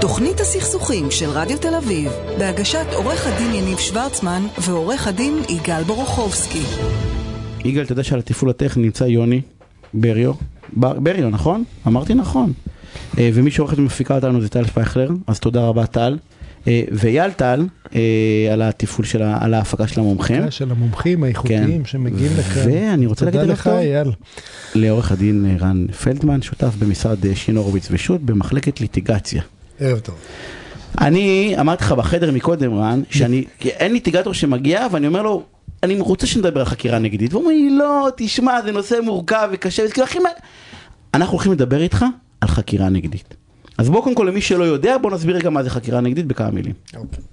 תוכנית הסכסוכים של רדיו תל אביב, בהגשת עורך הדין יניב שוורצמן ועורך הדין יגאל בורוכובסקי. יגאל, אתה יודע שעל התפעול הטכני נמצא יוני בריו? בר, בריו, נכון? אמרתי נכון. אה, ומי שעורכת ומפיקה אותנו זה טל פייכלר, אז תודה רבה טל. אה, ואייל טל, אה, על התפעול של, ה- על ההפקה של המומחים. של המומחים האיכותיים שמגיעים לכאן. ואני רוצה להגיד תודה לך. אייל. לעורך הדין רן פלדמן, שותף במשרד שין הורוביץ ושות' במחלקת ליטיגציה. ערב טוב. אני אמרתי לך בחדר מקודם רן, שאני, אין ליטיגטור שמגיע ואני אומר לו, אני רוצה שנדבר על חקירה נגדית, והוא אומר לי לא, תשמע זה נושא מורכב וקשה, וזה כאילו הכי. אנחנו הולכים לדבר איתך על חקירה נגדית. אז בוא קודם כל למי שלא יודע, בוא נסביר רגע מה זה חקירה נגדית בכמה מילים. אוקיי.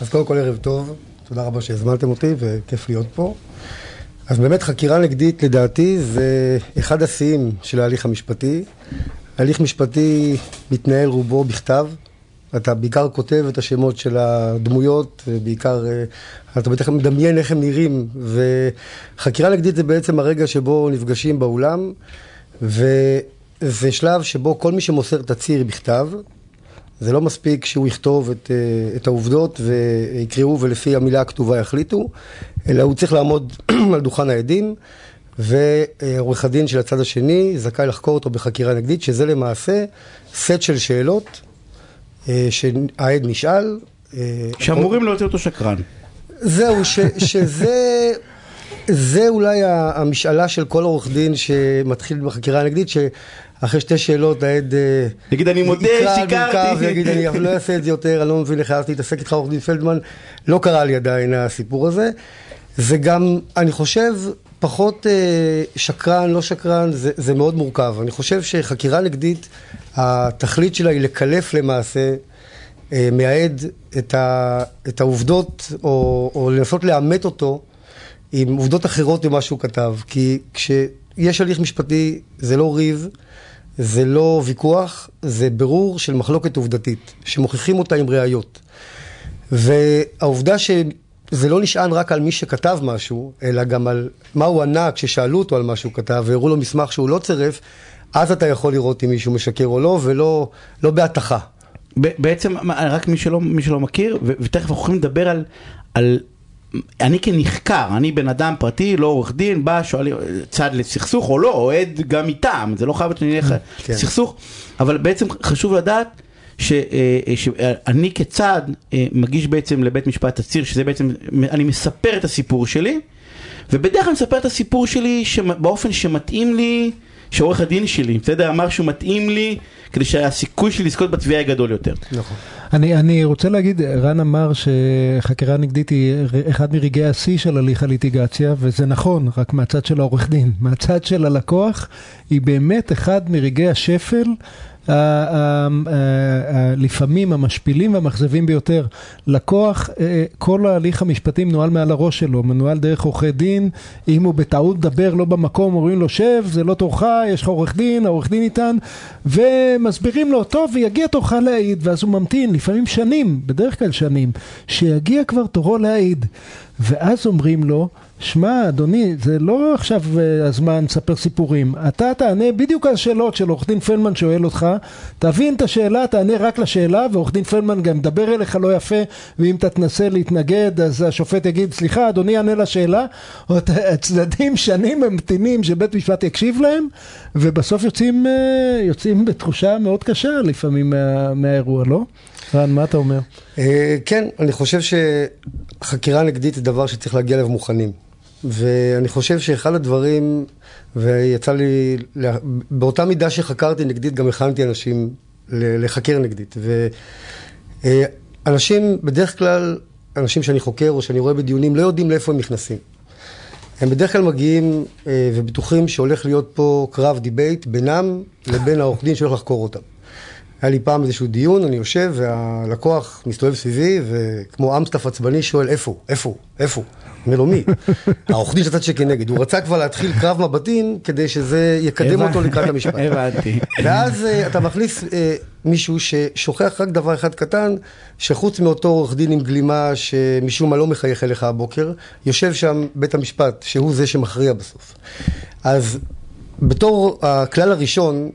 אז קודם כל ערב טוב, תודה רבה שהזמנתם אותי וכיף להיות פה. אז באמת חקירה נגדית לדעתי זה אחד השיאים של ההליך המשפטי. הליך משפטי מתנהל רובו בכתב. אתה בעיקר כותב את השמות של הדמויות, בעיקר אה, אתה בטח מדמיין איך הם נראים, וחקירה נגדית זה בעצם הרגע שבו נפגשים באולם, וזה שלב שבו כל מי שמוסר תצהיר בכתב, זה לא מספיק שהוא יכתוב את, אה, את העובדות ויקראו ולפי המילה הכתובה יחליטו, אלא הוא צריך לעמוד על דוכן העדים, ועורך הדין של הצד השני זכאי לחקור אותו בחקירה נגדית, שזה למעשה סט של שאלות אה, שהעד נשאל. אה, שאמורים להוציא אותו שקרן. זהו, ש, שזה זה אולי המשאלה של כל עורך דין שמתחיל בחקירה הנגדית, שאחרי שתי שאלות העד אה, יגיד, "אני מודה, שיקרתי." ויגיד אני לא אעשה את זה יותר, אני לא מבין איך אהבתי להתעסק איתך עורך דין פלדמן, לא קרה לי עדיין הסיפור הזה. זה גם, אני חושב, פחות אה, שקרן, לא שקרן, זה, זה מאוד מורכב. אני חושב שחקירה נגדית, התכלית שלה היא לקלף למעשה אה, מהעד את, ה, את העובדות, או, או לנסות לאמת אותו עם עובדות אחרות ממה שהוא כתב. כי כשיש הליך משפטי, זה לא ריב, זה לא ויכוח, זה ברור של מחלוקת עובדתית, שמוכיחים אותה עם ראיות. והעובדה שזה לא נשען רק על מי שכתב משהו, אלא גם על מה הוא ענה כששאלו אותו על מה שהוא כתב, והראו לו מסמך שהוא לא צירף, אז אתה יכול לראות אם מישהו משקר או לא, ולא לא בהתכה. בעצם רק מי שלא, מי שלא מכיר, ותכף אנחנו יכולים לדבר על, על, אני כנחקר, אני בן אדם פרטי, לא עורך דין, בא, שואלים, צד לסכסוך או לא, אוהד גם מטעם, זה לא חייב להיות שאני אלך כן. סכסוך, אבל בעצם חשוב לדעת שאני כצד אה, מגיש בעצם לבית משפט תצהיר, שזה בעצם, אני מספר את הסיפור שלי, ובדרך כלל אני מספר את הסיפור שלי באופן שמתאים לי, שעורך הדין שלי, בסדר, אמר שהוא מתאים לי, כדי שהסיכוי שלי לזכות בתביעה יהיה גדול יותר. נכון. אני, אני רוצה להגיד, רן אמר שחקירה נגדית היא אחד מרגעי השיא של הליך הליטיגציה, וזה נכון, רק מהצד של העורך דין. מהצד של הלקוח, היא באמת אחד מרגעי השפל. לפעמים המשפילים והמאכזבים ביותר. לקוח, אה, כל ההליך המשפטי מנוהל מעל הראש שלו, מנוהל דרך עורכי דין, אם הוא בטעות מדבר לא במקום, אומרים לו שב, זה לא תורך, יש לך עורך דין, העורך דין איתן, ומסבירים לו, טוב, ויגיע תורך להעיד, ואז הוא ממתין, לפעמים שנים, בדרך כלל שנים, שיגיע כבר תורו להעיד. ואז אומרים לו, שמע, אדוני, זה לא עכשיו אה, הזמן לספר סיפורים. אתה תענה בדיוק על השאלות של עורך דין פלמן שואל אותך, תבין את השאלה, תענה רק לשאלה, ועורך דין פלמן גם ידבר אליך לא יפה, ואם אתה תנסה להתנגד, אז השופט יגיד, סליחה, אדוני יענה לשאלה. הצדדים שנים ממתינים שבית משפט יקשיב להם, ובסוף יוצאים, אה, יוצאים בתחושה מאוד קשה לפעמים מה, מהאירוע, לא? רן, מה אתה אומר? אה, כן, אני חושב שחקירה נגדית זה דבר שצריך להגיע אליו מוכנים. ואני חושב שאחד הדברים, ויצא לי, באותה מידה שחקרתי נגדית, גם הכנתי אנשים לחקר נגדית. ואנשים, בדרך כלל, אנשים שאני חוקר או שאני רואה בדיונים, לא יודעים לאיפה הם נכנסים. הם בדרך כלל מגיעים אה, ובטוחים שהולך להיות פה קרב debate בינם לבין העורך דין שהולך לחקור אותם. היה לי פעם איזשהו דיון, אני יושב והלקוח מסתובב סביבי וכמו אמסטף עצבני שואל איפה, הוא? איפה, הוא? איפה? הוא?" אומר לו מי? העורך דין של הצד שכנגד. הוא רצה כבר להתחיל קרב מבטים כדי שזה יקדם אותו לקראת המשפט. הבנתי. ואז אה, אתה מכניס אה, מישהו ששוכח רק דבר אחד קטן, שחוץ מאותו עורך דין עם גלימה שמשום מה לא מחייך אליך הבוקר, יושב שם בית המשפט, שהוא זה שמכריע בסוף. אז בתור הכלל הראשון,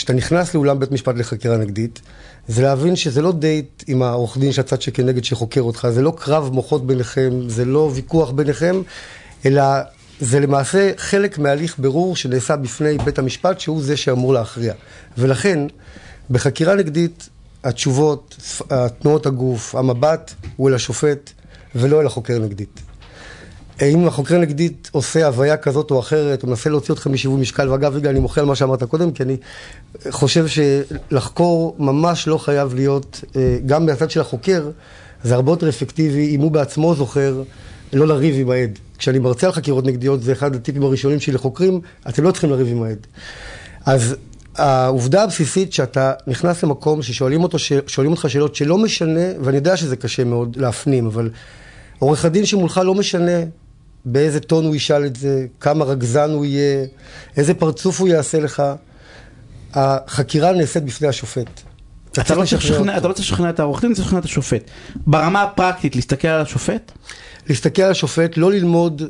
כשאתה נכנס לאולם בית משפט לחקירה נגדית, זה להבין שזה לא דייט עם העורך דין של הצד שכנגד שחוקר אותך, זה לא קרב מוחות ביניכם, זה לא ויכוח ביניכם, אלא זה למעשה חלק מהליך בירור שנעשה בפני בית המשפט, שהוא זה שאמור להכריע. ולכן, בחקירה נגדית, התשובות, תנועות הגוף, המבט, הוא אל השופט ולא אל החוקר נגדית. אם החוקר נגדית עושה הוויה כזאת או אחרת, הוא מנסה להוציא אותך משיווי משקל, ואגב, יגאל, אני מוחה על מה שאמרת קודם, כי אני חושב שלחקור ממש לא חייב להיות, אה, גם מהצד של החוקר, זה הרבה יותר אפקטיבי אם הוא בעצמו זוכר לא לריב עם העד. כשאני מרצה על חקירות נגדיות, זה אחד הטיפים הראשונים שלי לחוקרים, אתם לא צריכים לריב עם העד. אז העובדה הבסיסית שאתה נכנס למקום ששואלים אותו, שואלים אותך שאלות שלא משנה, ואני יודע שזה קשה מאוד להפנים, אבל עורך הדין שמולך לא משנה באיזה טון הוא ישאל את זה, כמה רגזן הוא יהיה, איזה פרצוף הוא יעשה לך. החקירה נעשית בפני השופט. אתה לא צריך לשכנע את העורך דין, אתה צריך לשכנע את השופט. ברמה הפרקטית, להסתכל על השופט? להסתכל על השופט, לא ללמוד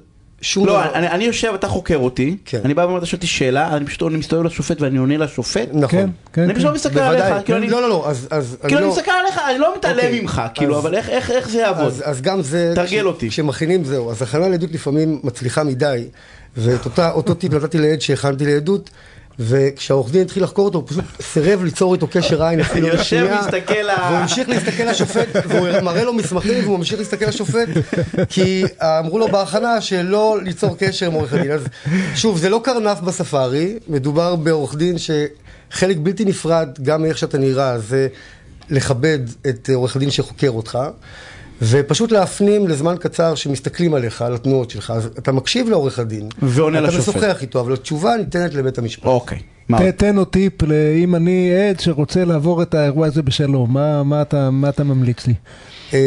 שום לא, דבר. אני, אני יושב, אתה חוקר אותי, כן. אני בא ואומר, אתה שואל אותי שאלה, אני פשוט מסתובב לשופט ואני עונה לשופט. נכון. כן, כן, אני פשוט לא מסתכל עליך. כאילו כן. אני, לא, לא, לא, אז... אז כאילו אני, לא... מסתכל עליך, אני לא מתעלם אוקיי, ממך, כאילו, אז, אבל איך, איך, איך זה יעבוד? אז, אז גם זה... תרגל אותי. כשמכינים זהו, אז הכנה לעדות לפעמים מצליחה מדי, ואת אותו טיפ נתתי לעד שהכנתי לעדות. וכשהעורך דין התחיל לחקור אותו, הוא פשוט סירב ליצור איתו קשר עין אפילו לשנייה. יושב, מסתכל והוא המשיך להסתכל לשופט, והוא מראה לו מסמכים, והוא ממשיך להסתכל לשופט, כי אמרו לו בהכנה שלא ליצור קשר עם עורך הדין. אז שוב, זה לא קרנף בספארי, מדובר בעורך דין שחלק בלתי נפרד, גם מאיך שאתה נראה, זה לכבד את עורך הדין שחוקר אותך. ופשוט להפנים לזמן קצר שמסתכלים עליך, על התנועות שלך, אז אתה מקשיב לעורך הדין, ועונה לשופט. אתה משוחח איתו, אבל התשובה ניתנת לבית המשפט. אוקיי. תן לו טיפ, אם אני עד שרוצה לעבור את האירוע הזה בשלום, מה, מה, אתה, מה אתה ממליץ לי? אמ,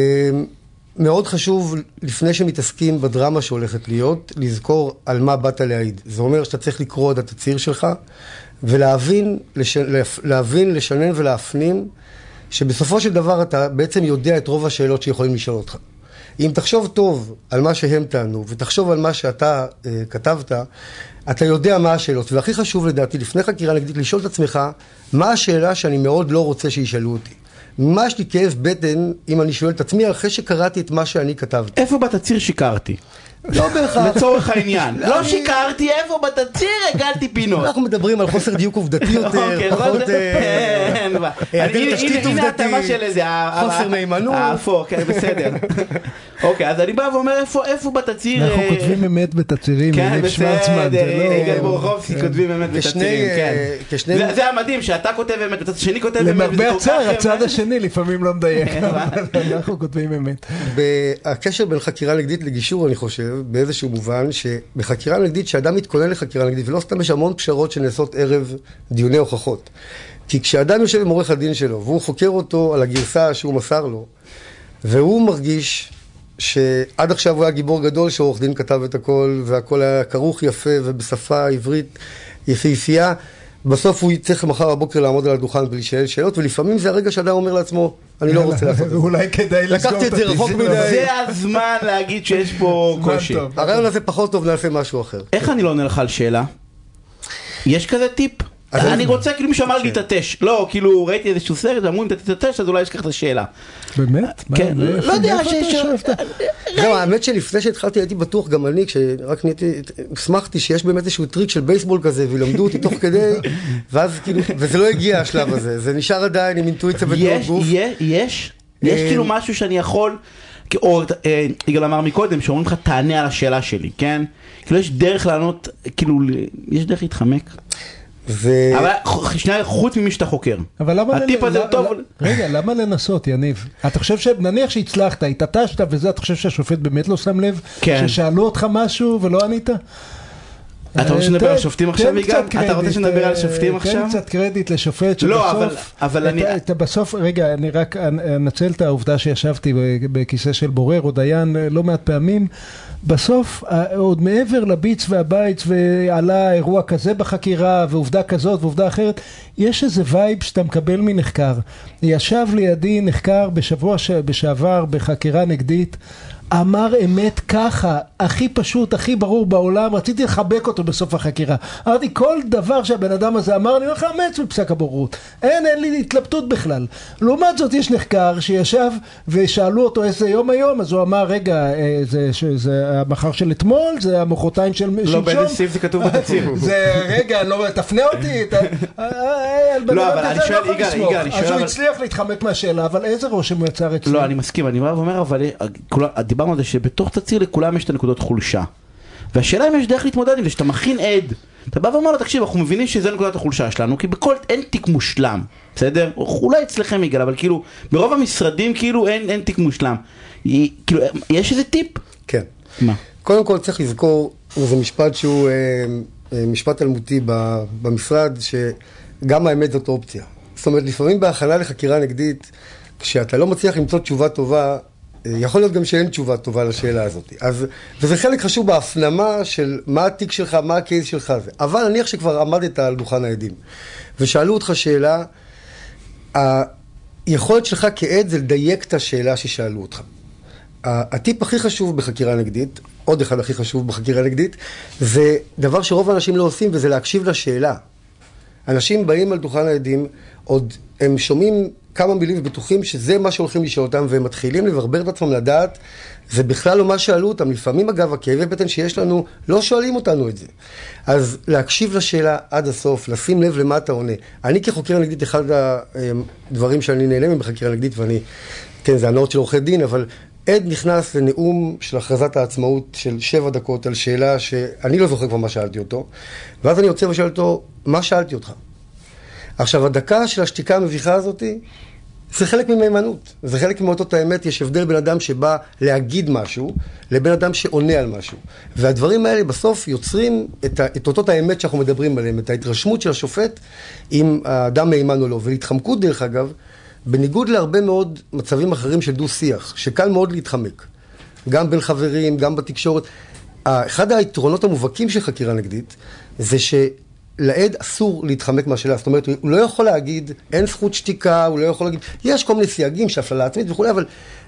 מאוד חשוב, לפני שמתעסקים בדרמה שהולכת להיות, לזכור על מה באת להעיד. זה אומר שאתה צריך לקרוא את התצהיר שלך, ולהבין, לש... להבין, לשנן ולהפנים שבסופו של דבר אתה בעצם יודע את רוב השאלות שיכולים לשאול אותך. אם תחשוב טוב על מה שהם טענו, ותחשוב על מה שאתה אה, כתבת, אתה יודע מה השאלות. והכי חשוב לדעתי, לפני חקירה נגדית, לשאול את עצמך, מה השאלה שאני מאוד לא רוצה שישאלו אותי. מה יש לי כאב בטן אם אני שואל את עצמי אחרי שקראתי את מה שאני כתבתי. איפה בתצהיר שיקרתי? לא בהכרח. לצורך העניין. לא שיקרתי איפה בתצהיר, הגלתי פינות. אנחנו מדברים על חוסר דיוק עובדתי יותר, אוקיי, פחות... כן, היעדר תשתית עובדתית, חוסר מהימנות. האפור, כן, בסדר. אוקיי, אז אני בא ואומר איפה בתצהיר... אנחנו כותבים אמת בתצהירים, כן, בסדר, יגאל בורחובסקי כותבים אמת בתצהירים, כן. זה המדהים, שאתה כותב אמת, הצד השני כותב אמת. למרבה הצער, הצד השני לפעמים לא מדייק, אנחנו כותבים אמת. הקשר בין חקירה נגדית לגישור, אני חושב, באיזשהו מובן שבחקירה נגדית, שאדם מתכונן לחקירה נגדית, ולא סתם יש המון פשרות שנעשות ערב דיוני הוכחות. כי כשאדם יושב עם עורך הדין שלו, והוא חוקר אותו על הגרסה שהוא מסר לו, והוא מרגיש שעד עכשיו הוא היה גיבור גדול שעורך דין כתב את הכל, והכל היה כרוך יפה ובשפה עברית יפהפייה, בסוף הוא צריך מחר בבוקר לעמוד על הדוכן ולהישאל שאלות, ולפעמים זה הרגע שאדם אומר לעצמו, אני לא רוצה לעשות את זה. אולי כדאי לסגור את זה רחוק מדי. זה הזמן להגיד שיש פה קושי. הרעיון הזה פחות טוב, נעשה משהו אחר. איך אני לא עונה לך על שאלה? יש כזה טיפ? אני רוצה כאילו מישהו אמר לי כן. תתש, לא כאילו ראיתי איזשהו סרט אמרו אם אתה תתש אז אולי יש לך את השאלה. באמת? כן, לא יודע, זהו האמת שלפני שהתחלתי הייתי בטוח גם אני כשרק נהייתי, שמחתי שיש באמת איזשהו טריק של בייסבול כזה וילמדו אותי תוך כדי ואז כאילו, וזה לא הגיע השלב הזה, זה נשאר עדיין עם אינטואיציה ותנועות גוף. יש? יש אה, כאילו משהו שאני יכול, או אה, יגאל אמר מקודם שאומרים לך תענה על השאלה שלי, כן? כאילו יש דרך לענות, כאילו יש דרך להתחמק. ו... אבל שנייה, חוץ ממי שאתה חוקר. אבל למה... הטיפ הזה הוא טוב. רגע, למה לנסות, יניב? אתה חושב שנניח שהצלחת, התעטשת וזה, אתה חושב שהשופט באמת לא שם לב? כן. ששאלו אותך משהו ולא ענית? אתה רוצה שנדבר על שופטים עכשיו, יגאל? אתה רוצה שנדבר על שופטים עכשיו? תן קצת קרדיט לשופט שבסוף... לא, אבל אני... בסוף, רגע, אני רק אנצל את העובדה שישבתי בכיסא של בורר או דיין לא מעט פעמים. בסוף, עוד מעבר ל bits וה bytes ועלה אירוע כזה בחקירה ועובדה כזאת ועובדה אחרת, יש איזה vibe שאתה מקבל מנחקר. ישב לידי נחקר בשבוע ש... בשעבר בחקירה נגדית, אמר אמת ככה, הכי פשוט, הכי ברור בעולם, רציתי לחבק אותו בסוף החקירה. אמרתי, כל דבר שהבן אדם הזה אמר, אני הולך לאמץ בפסק הבוררות. אין, אין לי התלבטות בכלל. לעומת זאת, יש נחקר שישב ושאלו אותו איזה יום היום, אז הוא אמר, רגע, אה, זה, זה המחר של אתמול, זה המחרתיים של שלשום. לא, באיזה סעיף זה כתוב בתצהיר. זה, רגע, לא, תפנה אותי. לא, אבל אני שואל, יגאל, יגאל, אני שואל... אז הוא הצליח להתחמק מהשאלה, אבל איזה רושם הוא יצר אצלו? לא, אני מסכים, אני בא ואומר, אבל דיברנו על זה שבתוך תצהיר לכולם יש את הנקודות חולשה. והשאלה אם יש דרך להתמודד עם זה, שאתה מכין עד. אתה בא ואומר לו, תקשיב, אנחנו מבינים שזה נקודת החולשה שלנו, כי בכל, אין תיק מושלם, בסדר? אולי אצלכם יגאל, אבל כאילו, ברוב המשרדים כאילו אין, אין תיק מושלם. כאילו, יש איזה טיפ? כן. מה? קודם כל צריך לזכור, זה משפט שהוא אה, אה, משפט אלמותי במשרד, שגם האמת זאת אופציה. זאת אומרת, לפעמים בהכנה לחקירה נגדית, כשאתה לא מצליח למצוא תשובה טובה, יכול להיות גם שאין תשובה טובה לשאלה הזאת. אז, וזה חלק חשוב בהפנמה של מה התיק שלך, מה הקייס שלך. אבל נניח שכבר עמדת על דוכן העדים, ושאלו אותך שאלה, היכולת שלך כעד זה לדייק את השאלה ששאלו אותך. הטיפ הכי חשוב בחקירה נגדית, עוד אחד הכי חשוב בחקירה נגדית, זה דבר שרוב האנשים לא עושים, וזה להקשיב לשאלה. אנשים באים על דוכן העדים, עוד הם שומעים כמה מילים ובטוחים שזה מה שהולכים לשאול אותם, והם מתחילים לברבר את עצמם לדעת, זה בכלל לא מה שאלו אותם. לפעמים, אגב, הכאבי בטן שיש לנו, לא שואלים אותנו את זה. אז להקשיב לשאלה עד הסוף, לשים לב למה אתה עונה. אני כחוקר נגדית, אחד הדברים שאני נהנה מהם בחקירה נגדית, ואני, כן, זה הנאות של עורכי דין, אבל עד נכנס לנאום של הכרזת העצמאות של שבע דקות על שאלה שאני לא זוכר כבר מה שאלתי אותו, ואז אני עוצר ושואל אותו, מה שאלתי אותך? עכשיו, הדקה של השתיקה המביכה הזאתי, זה חלק ממהימנות, זה חלק מאותות האמת, יש הבדל בין אדם שבא להגיד משהו, לבין אדם שעונה על משהו. והדברים האלה בסוף יוצרים את, ה, את אותות האמת שאנחנו מדברים עליהם, את ההתרשמות של השופט אם האדם מהימן או לא. ולהתחמקות, דרך אגב, בניגוד להרבה מאוד מצבים אחרים של דו-שיח, שקל מאוד להתחמק, גם בין חברים, גם בתקשורת. אחד היתרונות המובהקים של חקירה נגדית, זה ש... לעד אסור להתחמק מהשאלה, זאת אומרת, הוא לא יכול להגיד, אין זכות שתיקה, הוא לא יכול להגיד, יש כל מיני סייגים של הפללה עצמית וכולי, אבל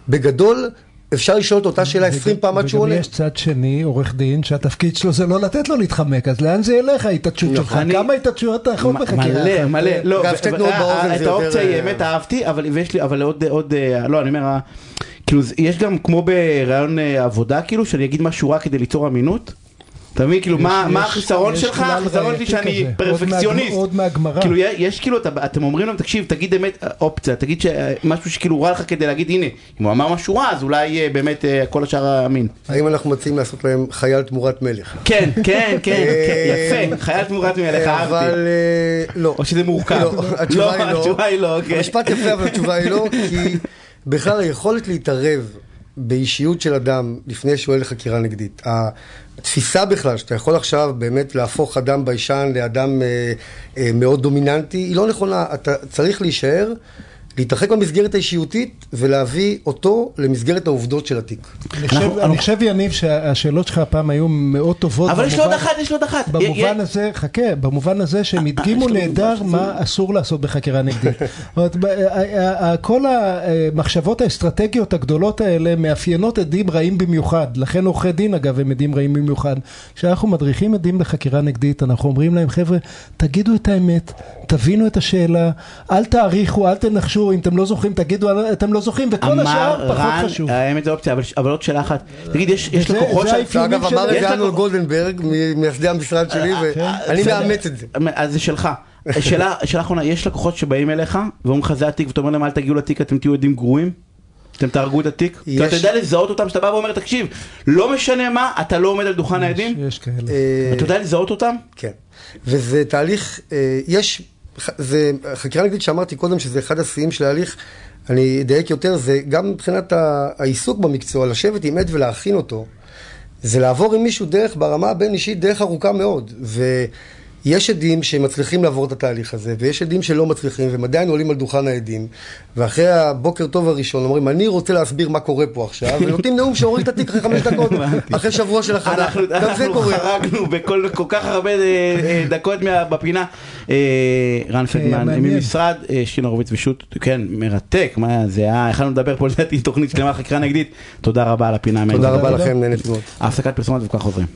בגדול, אפשר לשאול את אותה שאלה עשרים פעם עד שהוא עונה. וגם יש צד שני, עורך דין, שהתפקיד שלו זה לא לתת לו להתחמק, אז לאן זה ילך ההתעטשות שלך? כמה התעטשויות אתה יכול בחקירה? מלא, מלא, לא, גם שתי תנועות באוזן זה יותר... את האופציה היא אמת אהבתי, אבל עוד, לא, אני אומר, כאילו, יש גם כמו בראיון עבודה, כאילו, שאני אגיד משהו רע כדי ליצור אמינות. אתה מבין, כאילו, מה החיסרון שלך? החיסרון שלי שאני פרפקציוניסט. עוד מהגמרא. כאילו, יש כאילו, אתם אומרים להם, תקשיב, תגיד אמת, אופציה, תגיד משהו שכאילו רע לך כדי להגיד, הנה, אם הוא אמר משהו רע, אז אולי באמת כל השאר אמין. האם אנחנו מציעים לעשות להם חייל תמורת מלך? כן, כן, כן, יפה, חייל תמורת מלך, אהבתי. אבל לא. או שזה מורכב. לא, התשובה היא לא. המשפט יפה, אבל התשובה היא לא, כי בכלל היכולת להתערב באישיות של אדם לפני שהוא עולה לחקירה נגדית. התפיסה בכלל שאתה יכול עכשיו באמת להפוך אדם ביישן לאדם אה, אה, מאוד דומיננטי היא לא נכונה, אתה צריך להישאר להתרחק במסגרת האישיותית ולהביא אותו למסגרת העובדות של התיק. אני חושב, יניב, שהשאלות שלך הפעם היו מאוד טובות. אבל יש לו עוד אחת, יש לו עוד אחת. במובן הזה, חכה, במובן הזה שהם הדגימו נהדר מה אסור לעשות בחקירה נגדית. כל המחשבות האסטרטגיות הגדולות האלה מאפיינות עדים רעים במיוחד. לכן עורכי דין, אגב, הם עדים רעים במיוחד. כשאנחנו מדריכים עדים לחקירה נגדית, אנחנו אומרים להם, חבר'ה, תגידו את האמת, תבינו את השאלה, אל תעריכו, אל תנחשו. אם אתם לא זוכרים, תגידו, אתם לא זוכרים, וכל השאר פחות חשוב. אמר רן, האמת זה אופציה, אבל עוד שאלה אחת. תגיד, יש לקוחות ש... אגב, אמר את זה אנול גולדנברג, ממייסדי המשרד שלי, אה, ואני מאמץ את זה. אז זה שלך. שאלה אחרונה, יש לקוחות שבאים אליך, ואומרים לך זה התיק, ואתה אומר להם אל תגיעו לתיק, אתם תהיו עדים גרועים? אתם תהרגו את התיק? אתה יודע לזהות אותם, שאתה בא ואומר, תקשיב, לא משנה מה, אתה לא עומד על דוכן העדים? יש כאלה. אתה יודע לזהות אותם? כן. וזה תהליך, יש... זה חקירה נגדית שאמרתי קודם שזה אחד השיאים של ההליך, אני אדייק יותר, זה גם מבחינת העיסוק במקצוע, לשבת עם עד ולהכין אותו, זה לעבור עם מישהו דרך ברמה הבין אישית דרך ארוכה מאוד. יש עדים שמצליחים לעבור את התהליך הזה, ויש עדים שלא מצליחים, והם עדיין עולים על דוכן העדים, ואחרי הבוקר טוב הראשון אומרים, אני רוצה להסביר מה קורה פה עכשיו, ונותנים נאום שהוריד את התיק אחרי חמש דקות, אחרי שבוע של הכנה, אנחנו גם זה אנחנו קורה. חרגנו בכל כל כך הרבה אה, אה, דקות מה- בפינה. אה, רן פלדמן. ממשרד שינה הורוביץ ושות', כן, מרתק, מה זה היה, יכלנו לדבר פה לדעתי תוכנית שלמה חקירה נגדית. תודה רבה על הפינה. תודה. רבה לכם, נהניתי מאוד. הפסקת פרסומות וכך חוזרים.